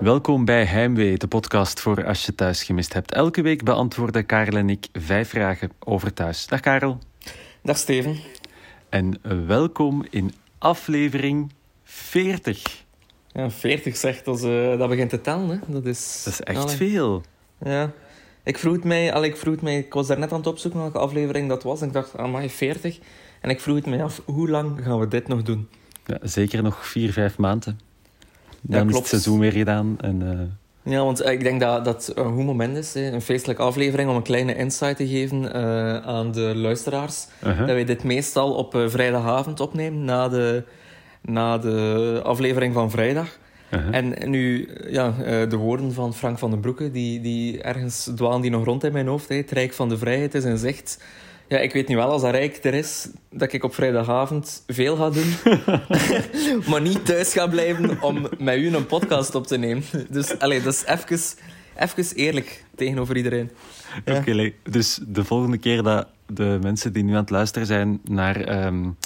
Welkom bij Heimwee, de podcast voor als je thuis gemist hebt. Elke week beantwoorden Karel en ik vijf vragen over thuis. Dag Karel. Dag Steven. En welkom in aflevering 40. Ja, 40 zegt, dat, uh, dat begint te tellen. Hè. Dat, is, dat is echt allee. veel. Ja. Ik vroeg het mij, allee, ik vroeg mij, ik was daar net aan het opzoeken welke aflevering dat was. En ik dacht, ah, 40. En ik vroeg het mij af, hoe lang gaan we dit nog doen? Ja, zeker nog vier, vijf maanden. Dan is het seizoen weer gedaan. En, uh... Ja, want ik denk dat dat een goed moment is. Hè. Een feestelijke aflevering om een kleine insight te geven uh, aan de luisteraars. Uh -huh. Dat wij dit meestal op vrijdagavond opnemen, na de, na de aflevering van vrijdag. -huh. En nu, ja, de woorden van Frank van den Broeke, die, die ergens dwalen die nog rond in mijn hoofd. Hè. Het Rijk van de Vrijheid is en zegt... Ja, ik weet nu wel, als dat rijk er is, dat ik op vrijdagavond veel ga doen. maar niet thuis ga blijven om met u een podcast op te nemen. Dus allee, dat is even, even eerlijk tegenover iedereen. Ja. Oké, okay, dus de volgende keer dat de mensen die nu aan het luisteren zijn naar... Um,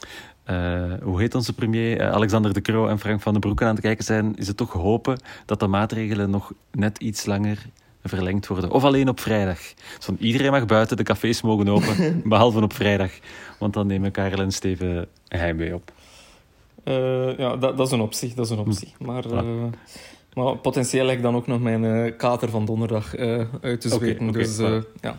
uh, hoe heet onze premier? Uh, Alexander de Croo en Frank van den Broek aan het kijken zijn, is het toch hopen dat de maatregelen nog net iets langer verlengd worden. Of alleen op vrijdag. Dus van iedereen mag buiten, de cafés mogen open, behalve op vrijdag. Want dan nemen Karel en Steven heimwee op. Uh, ja, dat, dat, is een optie. Dat is een optie. Maar, uh, maar potentieel heb ik dan ook nog mijn uh, kater van donderdag uit te zweten. Okay, okay, dus ja.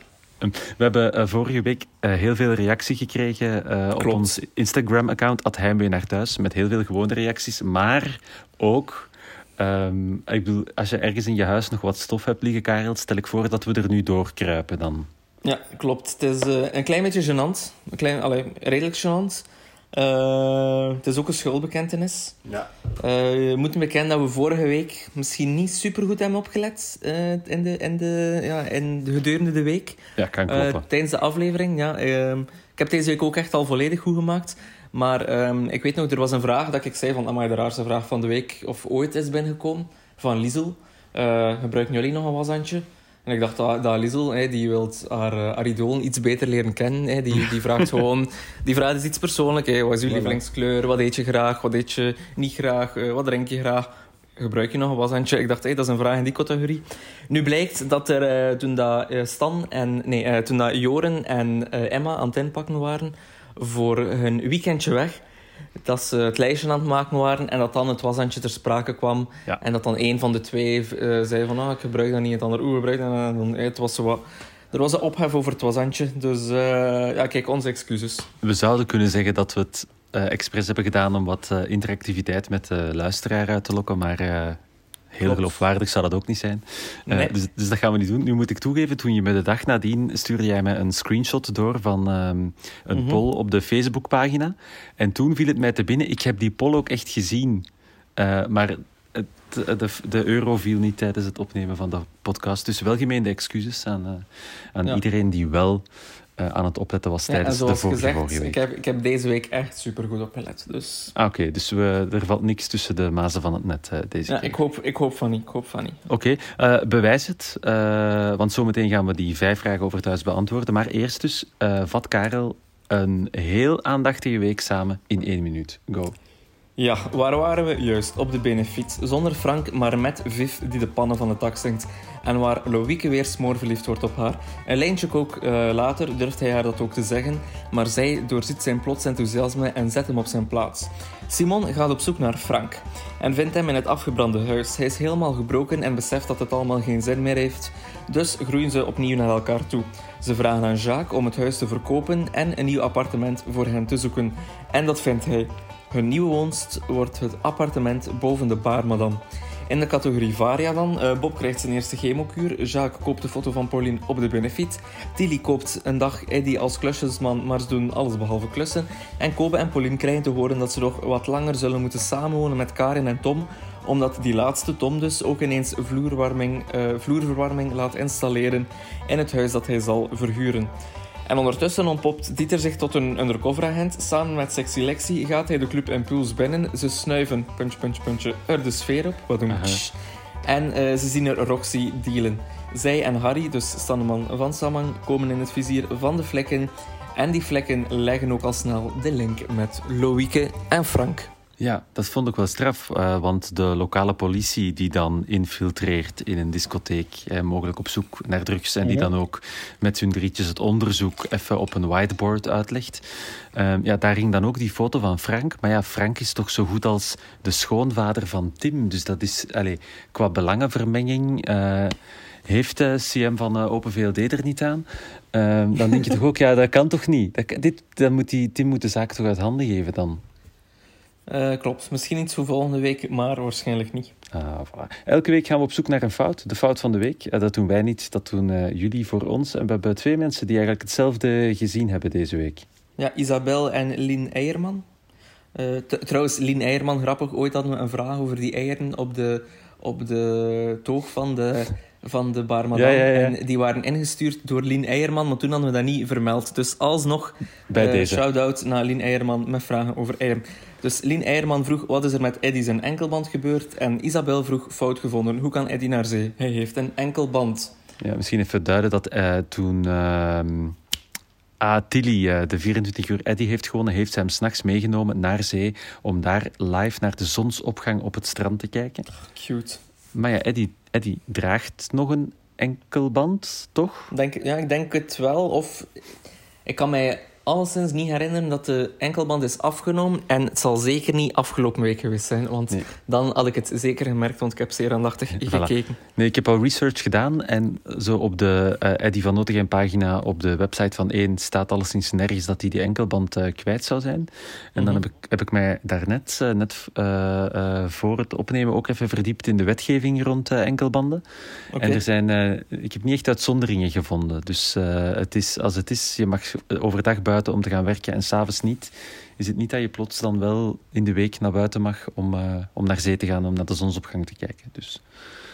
We hebben vorige week heel veel reactie gekregen op ons Instagram-account, Heimwee naar thuis, met heel veel gewone reacties, maar ook Um, ik bedoel, als je ergens in je huis nog wat stof hebt liggen, Karel, stel ik voor dat we er nu doorkruipen dan. Ja, klopt. Het is uh, een klein beetje gênant. Een klein, allee, redelijk gênant. Uh, het is ook een schuldbekentenis. Ja. Uh, je moet bekennen dat we vorige week misschien niet super goed hebben opgelet in, de, in, de, ja, in de gedurende de week. Ja, kan kloppen. tijdens de aflevering, ja. Ehm, ik heb deze week ook echt al volledig goed gemaakt. Maar um, ik weet nog, er was een vraag dat ik zei van... Amai, de raarste vraag van de week of ooit is binnengekomen. Van Liesel. Uh, gebruiken jullie nog een washandje? En ik dacht dat, dat Liesel, hey, die wil haar, uh, haar iets beter leren kennen. Hey, die, die vraagt gewoon... Die vraag is iets persoonlijks. Hey, wat is uw lievelingskleur? Wat eet je graag? Wat eet je niet graag? Uh, wat drink je graag? Gebruik je nog een washandje? Ik dacht, hey, dat is een vraag in die categorie. Nu blijkt dat er uh, toen dat Stan en... Nee, toen dat Joren en Emma aan het inpakken waren voor hun weekendje weg. Dat ze het lijstje aan het maken waren en dat dan het washandje ter sprake kwam. Ja. En dat dan een van de twee uh, zei van, ah, ik gebruik dat niet. Het ander, oeh, gebruik dat. En dan, het was zo wat... Er was een ophef over het washandje. Dus uh, ja, kijk, onze excuses. We zouden kunnen zeggen dat we het uh, expres hebben gedaan om wat interactiviteit met de luisteraar uit te lokken. Maar Heel Klopt. geloofwaardig zou dat ook niet zijn. Nee. Uh, dus, dus, dat gaan we niet doen. Nu moet ik toegeven, toen je me de dag nadien stuurde jij mij een screenshot door van um, een mm -hmm. poll op de Facebookpagina. En toen viel het mij te binnen. Ik heb die poll ook echt gezien. Uh, maar het, de, de, euro viel niet tijdens het opnemen van de podcast. Dus welgemeende excuses aan, uh, aan ja. iedereen die wel uh, aan het opletten was tijdens ja, de vorige, gezegd, vorige week. Ik heb, ik heb deze week echt super goed opgelet. Dus... Ah, Oké, okay, dus we, er valt niks tussen de mazen van het net uh, deze ja, keer. Ik hoop, ik hoop van niet. Ik hoop van niet. Oké, okay, uh, bewijs het. want zometeen gaan we die vijf vragen over thuis beantwoorden. Maar eerst dus, vat Karel een heel aandachtige week samen in één minuut. Go. Ja, waar waren we? Juist, op de benefiet. Zonder Frank, maar met Viv die de pannen van de tak zingt. En waar Loïke weer smoorverliefd wordt op haar. Een lijntje ook uh, later durft hij haar dat ook te zeggen, maar zij doorziet zijn plots enthousiasme en zet hem op zijn plaats. Simon gaat op zoek naar Frank en vindt hem in het afgebrande huis. Hij is helemaal gebroken en beseft dat het allemaal geen zin meer heeft. Dus groeien ze opnieuw naar elkaar toe. Ze vragen aan Jacques om het huis te verkopen en een nieuw appartement voor hen te zoeken. En dat vindt hij. Hun nieuwe woonst wordt het appartement boven de bar Madame. In de categorie Varia dan. Uh, Bob krijgt zijn eerste chemokuur. Jacques koopt de foto van Pauline op de benefiet. Tilly koopt een dag Eddie als klusjesman, maar ze doen alles behalve klussen. En Kobe en Pauline krijgen te horen dat ze nog wat langer zullen moeten samenwonen met Karin en Tom omdat die laatste Tom dus ook ineens uh, vloerverwarming laat installeren in het huis dat hij zal verhuren. En ondertussen ontpopt Dieter zich tot een undercover-agent. Samen met Sexy Lexi gaat hij de club Impuls binnen. Ze snuiven, punch, punch, puntje, er de sfeer op. Wat doen. En uh, ze zien er Roxy dealen. Zij en Harry, dus Stanneman van Samang, komen in het vizier van de vlekken. En die vlekken leggen ook al snel de link met Loïke en Frank. Ja, dat vond ik wel straf, uh, want de lokale politie die dan infiltreert in een discotheek, eh, mogelijk op zoek naar drugs, en die dan ook met hun drietjes het onderzoek even op een whiteboard uitlegt. Uh, ja, daar ging dan ook die foto van Frank. Maar ja, Frank is toch zo goed als de schoonvader van Tim. Dus dat is, allez, qua belangenvermenging uh, heeft de CM van Open VLD er niet aan. Ehm, dan denk je toch ook, ja, dat kan toch niet? Dat, dit, dan moet die, Tim moet de zaak toch uit handen geven dan? Uh, klopt. Misschien iets voor volgende week, maar waarschijnlijk niet. Ah, voilà. Elke week gaan we op zoek naar een fout. De fout van de week. Uh, dat doen wij niet, dat doen uh, jullie voor ons. En we hebben twee mensen die eigenlijk hetzelfde gezien hebben deze week. Ja, Isabel en Lien Eierman. trouwens, Lien Eierman, grappig. Ooit hadden we een vraag over die eieren op de, op de toog van de van de bar Madame. Ja, ja, ja. En die waren ingestuurd door Lien Eierman, maar toen hadden we dat niet vermeld. Dus alsnog, Bij uh, deze. shout-out naar Lien Eierman met vragen over eieren. Dus Lien Eierman vroeg, wat is er met Eddie zijn enkelband gebeurd? En Isabel vroeg, fout gevonden, hoe kan Eddie naar zee? Hij heeft een enkelband. Ja, misschien even duiden dat uh, toen... Uh... Ah, Tilly, uh, de 24 uur Eddie heeft gewonnen, heeft ze hem s'nachts meegenomen naar zee om daar live naar de zonsopgang op het strand te kijken. Cute. Maar ja, Eddie, Eddie draagt nog een enkelband, toch? Denk, ja, ik denk het wel. Of ik kan mij alleszins niet herinneren dat de enkelband is afgenomen. En het zal zeker niet afgelopen week geweest zijn. Want dan had ik het zeker gemerkt, want ik heb zeer aandachtig gekeken. Nee, ik heb al research gedaan. En zo op de uh, Eddie van Notegem pagina op de website van 1 staat alleszins nergens dat hij die enkelband uh, kwijt zou zijn. En dan mhm. heb ik, heb ik mij daarnet, uh, net voor het opnemen, ook even verdiept in de wetgeving rond enkelbanden. En er zijn, ik heb niet echt uitzonderingen gevonden. Dus het is, als het is, je mag overdag buiten om te gaan werken en s'avonds niet, is het niet dat je plots dan wel in de week naar buiten mag om, uh, om naar zee te gaan, om naar de zonsopgang te kijken. Dus,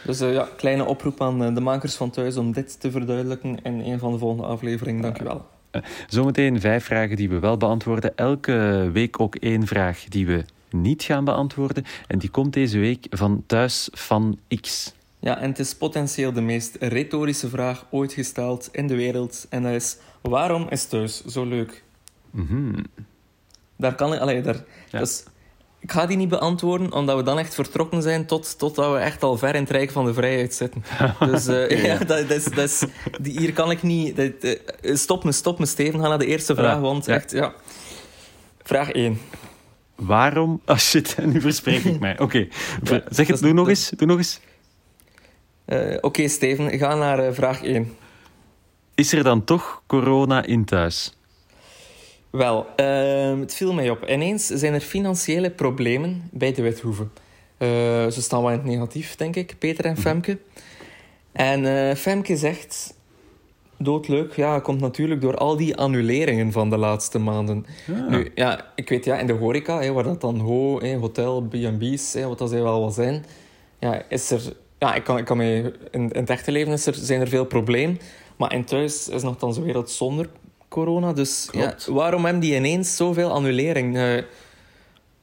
dus uh, ja, kleine oproep aan eh, de makers van thuis om dit te verduidelijken in een van de volgende afleveringen. Dank u wel. Zometeen vijf vragen die we wel beantwoorden. Elke week ook één vraag die we niet gaan beantwoorden. En die komt deze week van Thuis van X. Ja, en het is potentieel de meest retorische vraag ooit gesteld in de wereld. En dat is, waarom is thuis zo leuk? Mm Daar kan ik... Allee, daar, dus, ik ga die niet beantwoorden, omdat we dan echt vertrokken zijn tot, totdat we echt al ver in het rijk van de vrijheid zitten. dus uh, ja, dat, dat, is, dat is, die, hier kan ik niet... Dat, uh, stop me, stop me, Steven. Ga naar de eerste vraag, want echt, ja... Vraag 1. Waarom... Oh shit, nu verspreek ik mij. Oké, okay. zeg het, doe nog eens. Doe nog eens. Uh, Oké, okay, Steven, ga naar uh, vraag 1. Is er dan toch corona in thuis? Wel, uh, het viel mij op. Ineens zijn er financiële problemen bij de Withoeve. Uh, ze staan wel in het negatief, denk ik, Peter en mhm. Femke. En Femke zegt, doodleuk, ja, komt natuurlijk door al die annuleringen van de laatste maanden. Ja. Nu, ja, ik weet, ja, in de horeca, hè, waar dat dan ho, hè, hotel, B&B's, wat dat zij wel wel zijn, ja, is er ja, ik kan, ik kan mee, in, in het echte leven is er, zijn er veel problemen. Maar in thuis is nog dan zo'n wereld zonder corona. Dus ja, waarom hebben die ineens zoveel annulering? Uh,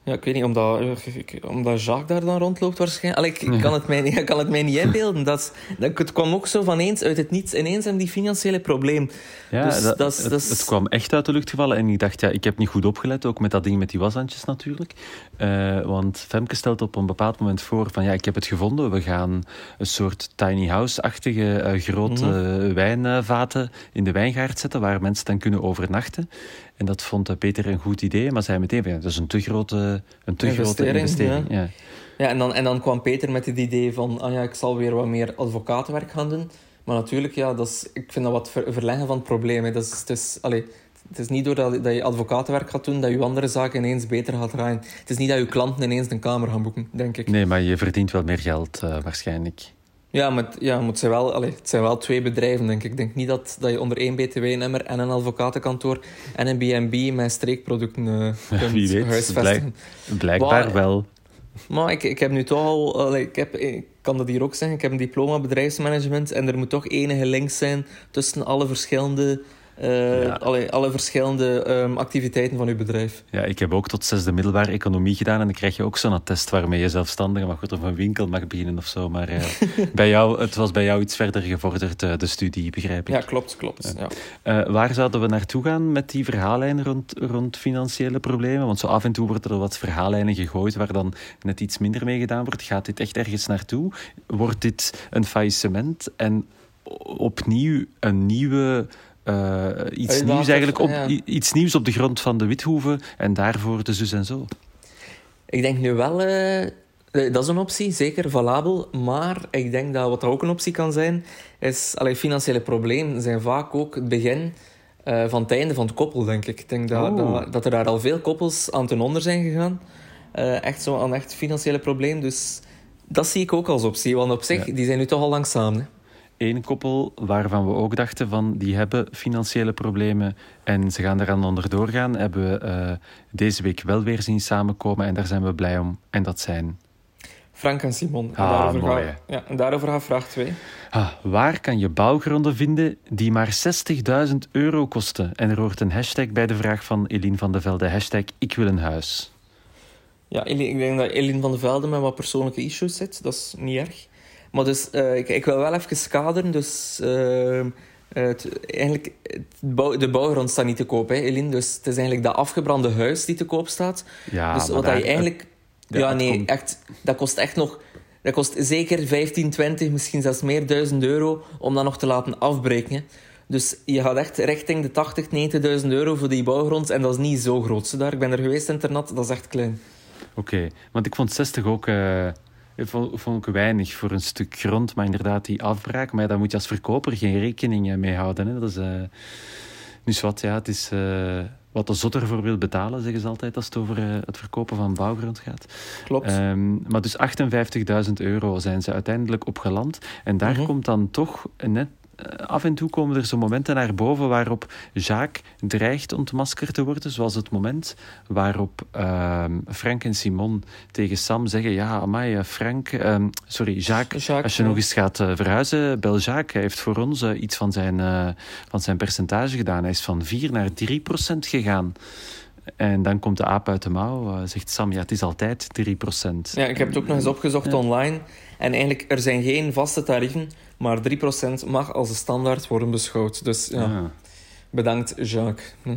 ja, ik weet niet, omdat, eh, omdat Jacques daar dan rondloopt waarschijnlijk. ik, kan het mij, ik kan het mij niet inbeelden. Dat, dat, het kwam ook zo van eens uit het niets. Ineens hebben die financiële probleem. Ja, dus dat, dat, het, het, kwam echt uit de lucht gevallen. En ik dacht, ja, ik heb niet goed opgelet. Ook met dat ding met die washandjes natuurlijk. Uh, want Femke stelt op een bepaald moment voor van, ja, ik heb het gevonden. We gaan een soort tiny house-achtige uh, grote mm wijnvaten in de wijngaard zetten, waar mensen dan kunnen overnachten. En dat vond Peter een goed idee, maar zei meteen, ja, dat is een te grote, een te investering, grote investering. Ja. ja. Ja. en, dan, en dan kwam Peter met het idee van, ah ja, ik zal weer wat meer advocatenwerk gaan doen. Maar natuurlijk, ja, dat is, ik vind dat wat verlengen van het probleem. Hè. Dat is, het, is, allez, het is niet doordat dat je advocatenwerk gaat doen, dat je andere zaken ineens beter gaat draaien. Het is niet dat je klanten ineens een kamer gaan boeken, denk ik. Nee, maar je verdient wel meer geld, uh, waarschijnlijk. Ja, maar, ja, het, zijn wel, allez, het zijn wel twee bedrijven, denk ik. Ik denk niet dat, dat je onder één btw-nummer en een advocatenkantoor en een B&B met streekproducten uh, kunt Wie weet, huisvesten. blijkbaar wel. Maar ik, ik heb nu toch al... Allez, ik, heb, ik kan dat hier ook zeggen. Ik heb een diploma bedrijfsmanagement en er moet toch enige link zijn tussen alle verschillende uh, alle, alle, verschillende um, activiteiten van uw bedrijf. Ja, ik heb ook tot zesde middelbare economie gedaan en dan krijg je ook zo'n attest waarmee je zelfstandig mag of een winkel mag beginnen of zo. Maar uh, bij jou, het was bij jou iets verder gevorderd, uh, de studie, begrijp ik. Ja, klopt, klopt. Ja. waar zouden we naartoe gaan met die verhaallijnen rond, rond financiële problemen? Want zo af en toe worden er wat verhaallijnen gegooid waar dan net iets minder mee gedaan wordt. Gaat dit echt ergens naartoe? Wordt dit een faillissement en opnieuw een nieuwe uh, iets nieuws eigenlijk op, iets nieuws op de grond van de Withoeven en daarvoor de zus en zo. Ik denk nu wel, uh, dat is een optie, zeker valabel. Maar ik denk dat wat ook een optie kan zijn, is allee, financiële problemen zijn vaak ook het begin uh, van het einde van het koppel, denk ik. Ik denk dat, oh. dat, dat, er daar al veel koppels aan ten onder zijn gegaan. echt zo aan echt financiële problemen. Dus dat zie ik ook als optie. Want op zich, die zijn nu toch al lang samen. Hè? Één koppel waarvan we ook dachten van die hebben financiële problemen en ze gaan eraan onderdoor gaan, hebben we uh, deze week wel weer zien samenkomen en daar zijn we blij om. En dat zijn... Frank en Simon. En ah, daarover mooi. Ga, ja, en daarover gaat vraag 2. Ah, waar kan je bouwgronden vinden die maar 60.000 euro kosten? En er hoort een hashtag bij de vraag van Eline van de Velde. Hashtag ik wil een huis. Ja, ik denk dat Eline van de Velde met wat persoonlijke issues zit. Dat is niet erg. Maar dus, uh, ik, ik, wil wel even kaderen. Dus uh, het, eigenlijk, het bouw, de bouwgrond staat niet te koop, hè, Eline. Dus het is eigenlijk dat afgebrande huis die te koop staat. Ja, dus wat je eigenlijk... ja, nee, echt, dat kost echt nog... Dat kost zeker 15, 20, misschien zelfs meer duizend euro om dat nog te laten afbreken. Dus je gaat echt richting de 80, 90.000 euro voor die bouwgrond. En dat is niet zo groot. Daar. Ik ben er geweest in dat is echt klein. Oké, want ik vond 60 ook... Uh vond ik weinig voor een stuk grond. Maar inderdaad, die afbraak, maar daar moet je als verkoper geen rekening mee houden. Hè. Dat is, uh, dus wat, ja, het is uh, wat de zotter voor wil betalen, zeggen ze altijd als het over uh, het verkopen van bouwgrond gaat. Klopt. Um, maar dus 58.000 euro zijn ze uiteindelijk opgeland. En daar -hmm. komt dan toch net eh, af en toe komen er zo momenten naar boven waarop Jacques dreigt ontmaskerd te worden. Zoals het moment waarop uh, Frank en Simon tegen Sam zeggen: Ja, amai, eh, Frank, uh, sorry, Jacques, als je nog eens gaat uh, verhuizen, bel Jacques. Hij heeft voor ons iets van zijn, van zijn percentage gedaan. Hij is van 4 naar 3 procent gegaan. En dan komt de aap uit de mouw, zegt Sam, ja, het is altijd 3 procent. Ja, ik heb het ook nog eens opgezocht online. En eigenlijk, er zijn geen vaste tarieven maar 3% mag als een standaard worden beschouwd. Dus ja, ah. bedankt Jacques. Hm. Uh,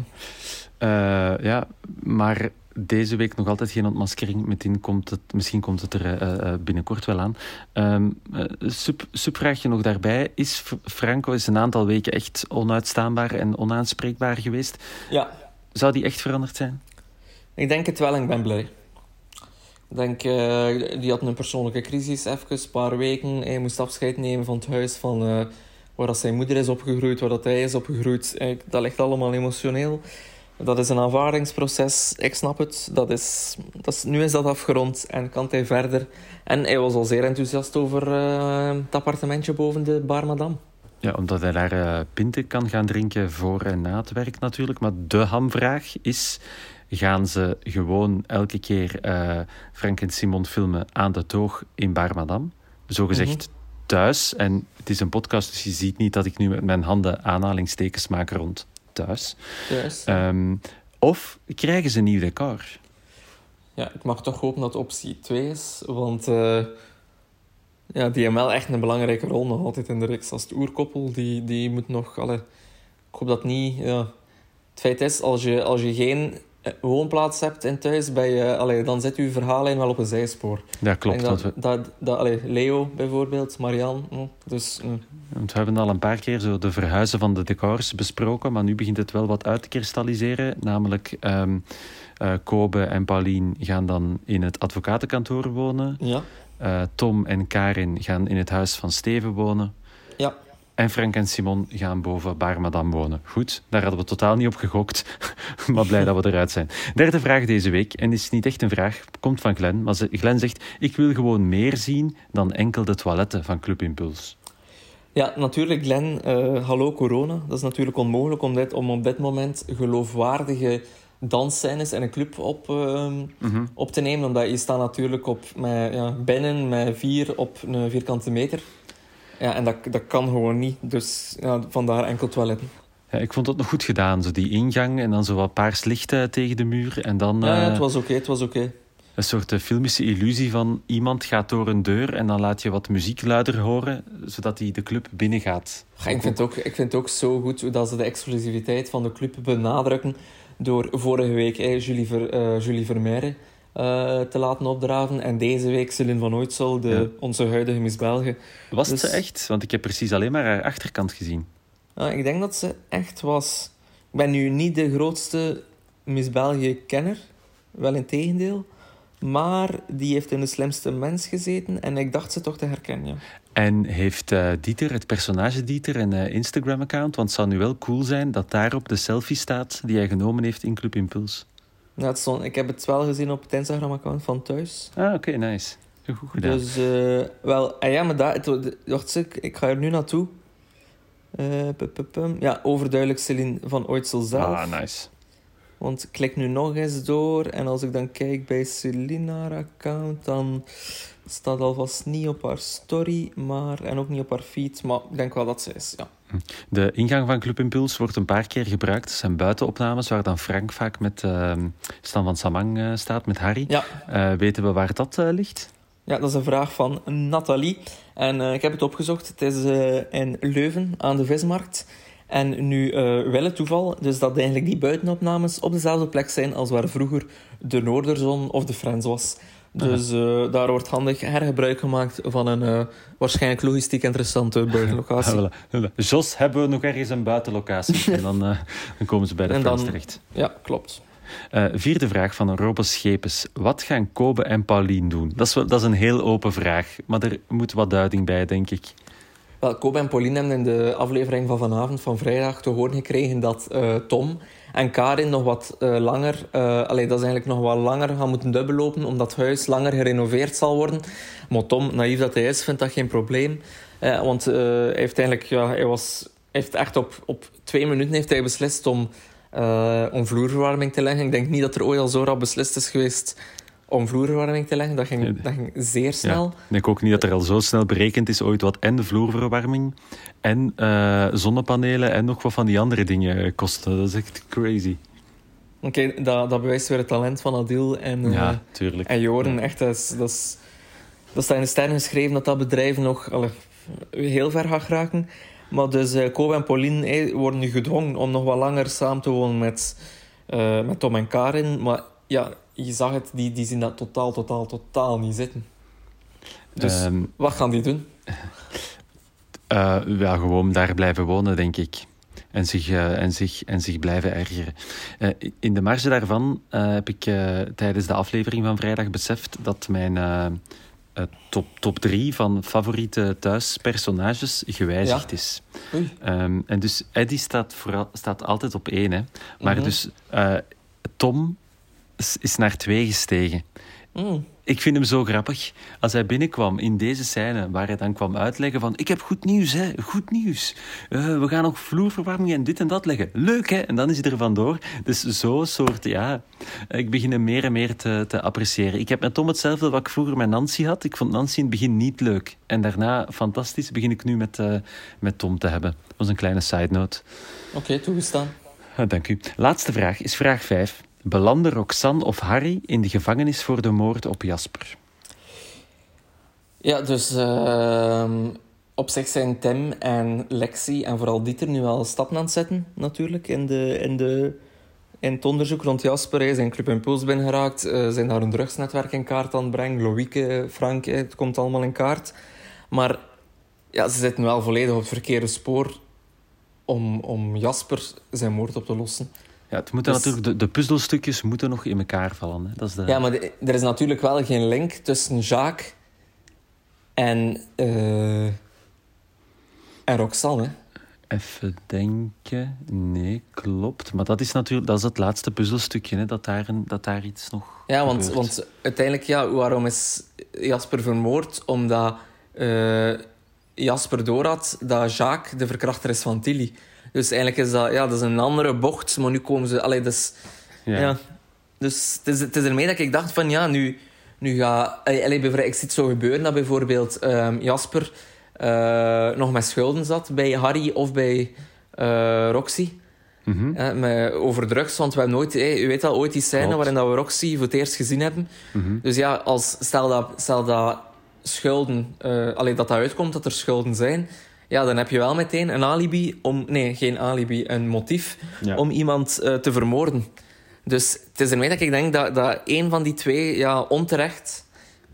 ja, maar deze week nog altijd geen ontmaskering. Meteen komt het, misschien komt het er uh, binnenkort wel aan. Um, sub, subvraagje nog daarbij. Is Franco is een aantal weken echt onuitstaanbaar en onaanspreekbaar geweest? Ja. Zou die echt veranderd zijn? Ik denk het wel en ik ben blij denk, uh, die had een persoonlijke crisis, even een paar weken. Hij moest afscheid nemen van het huis van, uh, waar dat zijn moeder is opgegroeid, waar dat hij is opgegroeid. Uh, dat ligt allemaal emotioneel. Dat is een aanvaardingsproces, ik snap het. Dat is, dat is, nu is dat afgerond en kan hij verder. En hij was al zeer enthousiast over het appartementje boven de Bar Madame. Ja, omdat hij daar pinten kan gaan drinken voor en na het werk natuurlijk. Maar de hamvraag is gaan ze gewoon elke keer uh, Frank en Simon filmen aan de toog in Bar Madame. Zogezegd mm thuis. En het is een podcast, dus je ziet niet dat ik nu met mijn handen aanhalingstekens maak rond thuis. Thuis. Um, of krijgen ze een nieuw decor? Ja, ik mag toch hopen dat optie 2 is. Want uh, ja, die hebben wel echt een belangrijke rol nog altijd in de reeks. Als het oerkoppel, die, die moet nog... Allee, ik hoop dat niet... Ja. Het feit is, als je, als je geen eh, woonplaats hebt in thuis, ben je, allee, dan zit je verhaallijn wel op een zijspoor. Ja, klopt. Dat, dat, dat, dat allee, Leo bijvoorbeeld, Marianne. Hm, dus, hm. We hebben al een paar keer zo de verhuizen van de decors besproken, maar nu begint het wel wat uit te kristalliseren. Namelijk, um, uh, Kobe en Pauline gaan dan in het advocatenkantoor wonen. Ja. Uh, Tom en Karin gaan in het huis van Steven wonen. En Frank en Simon gaan boven Bar Madame wonen. Goed, daar hadden we totaal niet op gegokt. maar blij dat we eruit zijn. Derde vraag deze week. En is niet echt een vraag, komt van Glen. Maar Glen zegt: Ik wil gewoon meer zien dan enkel de toiletten van Club Impuls. Ja, natuurlijk, Glen. Uh, hallo corona. Dat is natuurlijk onmogelijk om, dit, om op dit moment geloofwaardige dansscènes en een club op, uh, mm -hmm. op te nemen. Omdat je staat natuurlijk op, met, ja, binnen met vier op een vierkante meter. Ja, en dat, dat kan gewoon niet. Dus ja, vandaar enkel toiletten. Ja, ik vond het nog goed gedaan, zo die ingang en dan zo wat paars licht eh, tegen de muur. En dan Ja, ja, eh, het was oké, het was oké. een soort eh, filmische illusie van iemand gaat door een deur en dan laat je wat muziek luider horen, zodat hij de club binnengaat. Ja, ik, vind het ook, ik vind het ook zo goed hoe dat ze de exclusiviteit van de club benadrukken door vorige week Julie, Ver, eh, Julie Vermeire eh, te laten opdraven en deze week Celine van Ooitsel, de, Ja. onze huidige Miss België. Was Dus- ze echt? Want ik heb precies alleen maar haar achterkant gezien. Ja, ik denk dat ze echt was. Ik ben nu niet de grootste Miss België-kenner, wel in tegendeel. Maar die heeft in de slimste mens gezeten en ik dacht ze toch te herkennen. Ja. En heeft eh, Dieter, het personage Dieter, een eh, Instagram-account? Want het zou nu wel cool zijn dat daarop de selfie staat die hij genomen heeft in Club Impuls. Ja, het stond, ik heb het wel gezien op het Instagram-account van thuis. Ah, oké, nice. Goed gedaan. Dus, eh, wel, ah ja, maar daar, het, wacht, ik, ik ga er nu naartoe. Eh, ja, overduidelijk Celine van Ooitsel zelf. ah, nice. Want ik klik nu nog eens door en als ik dan kijk bij Celine haar account, dan staat alvast niet op haar story, maar, en ook niet op haar feed. Maar ik denk wel dat ze is, ja. De ingang van Club Impuls wordt een paar keer gebruikt. Het zijn buitenopnames waar dan Frank vaak met ehm, Stan van Samang eh, staat, met Harry. Ja, Eh, weten we waar dat eh, ligt? ja dat is een vraag van Nathalie. En eh, ik heb het opgezocht. Het is eh, in Leuven aan de vismarkt. En nu eh wel het toeval, dus dat eigenlijk die buitenopnames op dezelfde plek zijn als waar vroeger de Noorderzon of de Friends was. Dus eh, daar wordt handig hergebruik gemaakt van een eh, waarschijnlijk logistiek interessante buitenlocatie. Ah, voilà. Jos, hebben we nog ergens een buitenlocatie? en dan, eh, dan komen ze bij de En Frans dan- terecht. Ja, klopt. Vierde vraag van Robbe Schepens. Wat gaan Kobe en Paulien doen? Dat is, wel, dat is een heel open vraag, maar er moet wat duiding bij, denk ik. Wel, Kobe en Pauline hebben in de aflevering van vanavond, van vrijdag, te horen gekregen dat Tom en Karin nog wat eh, langer, allee, dat is eigenlijk nog wat langer gaan moeten dubbellopen, omdat het huis langer gerenoveerd zal worden. Maar Tom, naïef dat hij is, vindt dat geen probleem. Eh, want hij heeft eigenlijk, ja, hij was, heeft echt op, op twee minuten heeft hij beslist om, om vloerverwarming te leggen. Ik denk niet dat er ooit al zo rap beslist is geweest om vloerverwarming te leggen. Dat ging, dat ging zeer snel. Ja. Ik denk ook niet dat er al zo snel berekend is ooit wat en vloerverwarming en eh, zonnepanelen en nog wat van die andere dingen kosten. Dat is echt crazy. Oké, dat, dat bewijst weer het talent van Adil en, eh, Ja, tuurlijk. en Joren. Echt, dat, is, dat, is, dat staat in de sterren geschreven dat dat bedrijf nog heel ver gaat geraken. Maar dus uh, Kobe en Pauline eh, worden nu gedwongen om nog wat langer samen te wonen met, eh, met Tom en Karin. Maar ja, je zag het, die, die zien dat totaal, totaal, totaal niet zitten. Dus Ehm, wat gaan die doen? ja, gewoon daar blijven wonen, denk ik. En zich, eh, en zich, en zich blijven ergeren. Eh, in de marge daarvan heb ik tijdens de aflevering van vrijdag beseft dat mijn top, top drie van favoriete thuispersonages gewijzigd Ja. is. Ehm, en dus Eddie staat, vooral, staat altijd op één. Hè. Maar Mhm. dus Tom is, naar twee gestegen. Mm. Ik vind hem zo grappig. Als hij binnenkwam in deze scène, waar hij dan kwam uitleggen van ik heb goed nieuws, hè, goed nieuws. Eh, we gaan nog vloerverwarming en dit en dat leggen. Leuk, hè? En dan is hij er vandoor. Dus zo'n soort, ja... Ik begin hem meer en meer te, te appreciëren. Ik heb met Tom hetzelfde wat ik vroeger met Nancy had. Ik vond Nancy in het begin niet leuk. En daarna, fantastisch, begin ik nu met, eh, met Tom te hebben. Dat was een kleine side note. Oké, toegestaan. Ah, dank u. Laatste vraag is vraag 5. Belanden Roxanne of Harry in de gevangenis voor de moord op Jasper? Ja, dus ehm, op zich zijn Tim en Lexi en vooral Dieter nu wel stappen aan het zetten, natuurlijk, in, de, in, de, in het onderzoek rond Jasper. Hij zijn Club Impuls binnengeraakt, eh zijn daar een drugsnetwerk in kaart aan het brengen. Loïke, Frank, het komt allemaal in kaart. Maar ja, ze zitten wel volledig op het verkeerde spoor om, om Jasper zijn moord op te lossen. Ja, het moeten Dus- natuurlijk, de, de puzzelstukjes moeten nog in elkaar vallen. Hè. Dat is de... Ja, maar de- er is natuurlijk wel geen link tussen Jacques en, eh en Roxanne. Even denken. Nee, klopt. Maar dat is natuurlijk dat is het laatste puzzelstukje, hè, dat, daar een, dat daar iets nog Ja, want, gebeurt. want uiteindelijk, ja, waarom is Jasper vermoord? Omdat eh, Jasper doorhad dat Jacques de verkrachter is van Tilly. Dus eigenlijk is dat, ja, dat is een andere bocht, maar nu komen ze... Allee, dus, Ja. ja. Dus het is, het is ermee dat ik dacht van, ja, nu, nu ga... Allee, ik zie het zo gebeuren dat bijvoorbeeld ehm, Jasper eh, nog met schulden zat bij Harry of bij eh, Roxy. Mhm. hè, met, over drugs. Want we hebben nooit, hè, u weet al, ooit die scène Klopt. waarin dat we Roxy voor het eerst gezien hebben. Mhm. Dus ja, als, stel, dat, stel dat schulden, eh allee, dat dat uitkomt dat er schulden zijn, ja, dan heb je wel meteen een alibi om, nee, geen alibi, een motief Ja. om iemand eh, te vermoorden. Dus het is ermee dat ik denk dat, dat een van die twee ja, onterecht,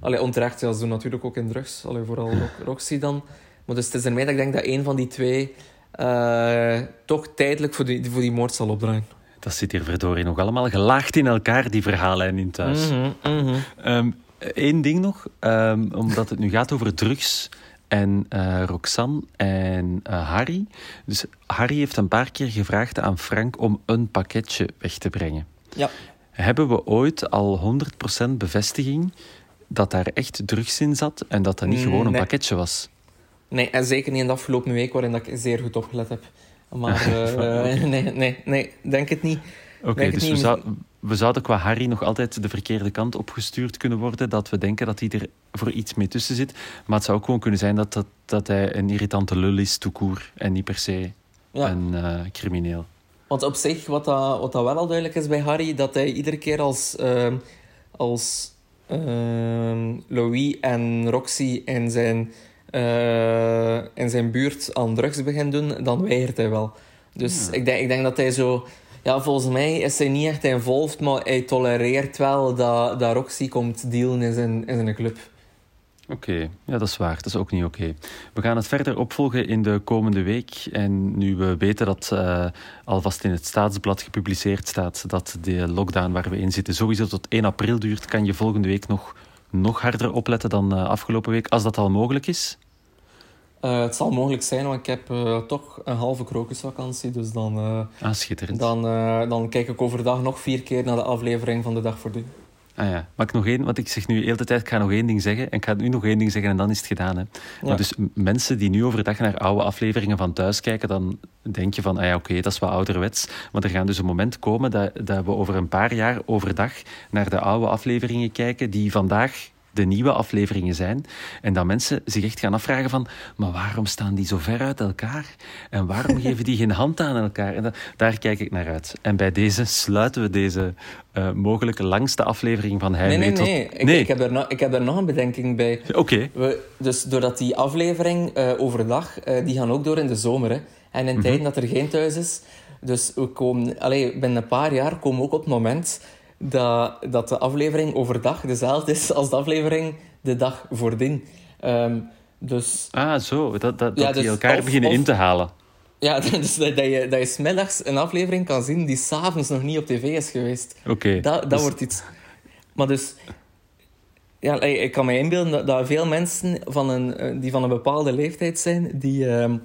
allee, onterecht, ja, ze doen natuurlijk ook in drugs, allee, vooral Ro- Roxy dan. Maar dus het is ermee dat ik denk dat een van die twee eh, toch tijdelijk voor die, voor die moord zal opdraaien. Dat zit hier verdorie nog allemaal gelaagd in elkaar, die verhaallijn in thuis. Mhm, mhm. Eén ding nog, ehm, omdat het nu gaat over drugs en eh, Roxanne en eh, Harry. Dus Harry heeft een paar keer gevraagd aan Frank om een pakketje weg te brengen. Ja. Hebben we ooit al 100% bevestiging dat daar echt drugs in zat en dat dat niet gewoon een Nee. pakketje was? Nee, en zeker niet in de afgelopen week waarin dat ik zeer goed opgelet heb. Maar eh, nee, nee, nee, denk het niet. Oké, dus we, niet. zou- we zouden qua Harry nog altijd de verkeerde kant opgestuurd kunnen worden. Dat we denken dat hij er voor iets mee tussen zit. Maar het zou ook gewoon kunnen zijn dat, dat, dat hij een irritante lul is, court, En niet per se Ja. een eh, crimineel. Want op zich, wat dat, wat dat wel al duidelijk is bij Harry, dat hij iedere keer als, ehm, als ehm, Louis en Roxy in zijn, eh, in zijn buurt aan drugs begint doen, dan weigert hij wel. Dus Ja. ik, denk, ik denk dat hij zo... Ja, volgens mij is hij niet echt involved, maar hij tolereert wel dat, dat Roxy komt dealen in zijn, in zijn club. Oké, ja, dat is waar. Dat is ook niet oké. We gaan het verder opvolgen in de komende week. En nu we weten dat eh, alvast in het Staatsblad gepubliceerd staat dat de lockdown waar we in zitten sowieso tot 1 april duurt, kan je volgende week nog, nog harder opletten dan eh, afgelopen week, als dat al mogelijk is. Eh, het zal mogelijk zijn, want ik heb eh, toch een halve krokusvakantie, dus dan... eh, Ah, schitterend. Dan, dan kijk ik overdag nog vier keer naar de aflevering van de dag voor dien. Ah ja, mag ik nog één? Want ik zeg nu de hele tijd, ik ga nog één ding zeggen. En ik ga nu nog één ding zeggen en dan is het gedaan. Hè. Maar dus mensen die nu overdag naar oude afleveringen van thuis kijken, dan denk je van, ah ja, oké, dat is wel ouderwets. Maar er gaan dus een moment komen dat, dat we over een paar jaar overdag naar de oude afleveringen kijken die vandaag de nieuwe afleveringen zijn. En dat mensen zich echt gaan afvragen van, maar waarom staan die zo ver uit elkaar? En waarom geven die geen hand aan elkaar? En dat- daar kijk ik naar uit. En bij deze sluiten we deze eh mogelijke langste aflevering van Hij Nee, nee, Tot- nee. Ik, nee. Ik, heb er nog, ik heb er nog een bedenking bij. Oké. Dus doordat die aflevering eh, overdag, eh, die gaan ook door in de zomer. Hè. En in tijden dat er geen thuis is. Dus we komen, allee, binnen een paar jaar komen we ook op het moment dat, dat de aflevering overdag dezelfde is als de aflevering de dag voordien. Ehm dus Ah, zo. Dat, dat, dat Ja, die dus elkaar of- beginnen of- in te halen. ja, dus dat, dat je, dat je smiddags een aflevering kan zien die s'avonds nog niet op tv is geweest. Oké. Dat, dat Dus- wordt iets. Maar dus... Ja, ik kan me inbeelden dat, dat veel mensen van een, eh, die van een bepaalde leeftijd zijn, die, ehm,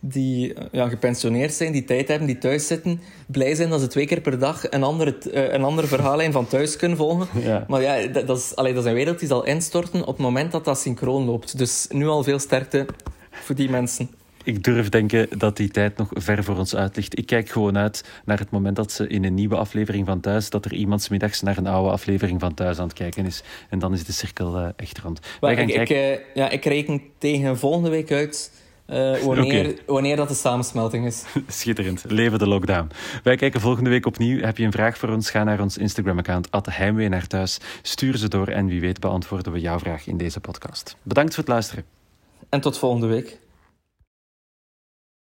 die eh, ja, gepensioneerd zijn, die tijd hebben, die thuis zitten, blij zijn dat ze twee keer per dag een andere, eh, een andere verhaallijn van thuis kunnen volgen. Ja. Maar ja, dat, dat, is, allee, dat is een wereld die zal instorten op het moment dat dat synchroon loopt. Dus nu al veel sterkte voor die mensen. Ik durf denken dat die tijd nog ver voor ons uit ligt. Ik kijk gewoon uit naar het moment dat ze in een nieuwe aflevering van Thuis, dat er iemand middags naar een oude aflevering van Thuis aan het kijken is. En dan is de cirkel eh, echt rond. Maar Wij gaan ik, ik, kijken... ja, ik reken tegen volgende week uit eh, wanneer, wanneer dat de samensmelting is. Schitterend. Leven de lockdown. Wij kijken volgende week opnieuw. Heb je een vraag voor ons? Ga naar ons Instagram-account, Heimwee naar thuis. Stuur ze door en wie weet beantwoorden we jouw vraag in deze podcast. Bedankt voor het luisteren. En tot volgende week.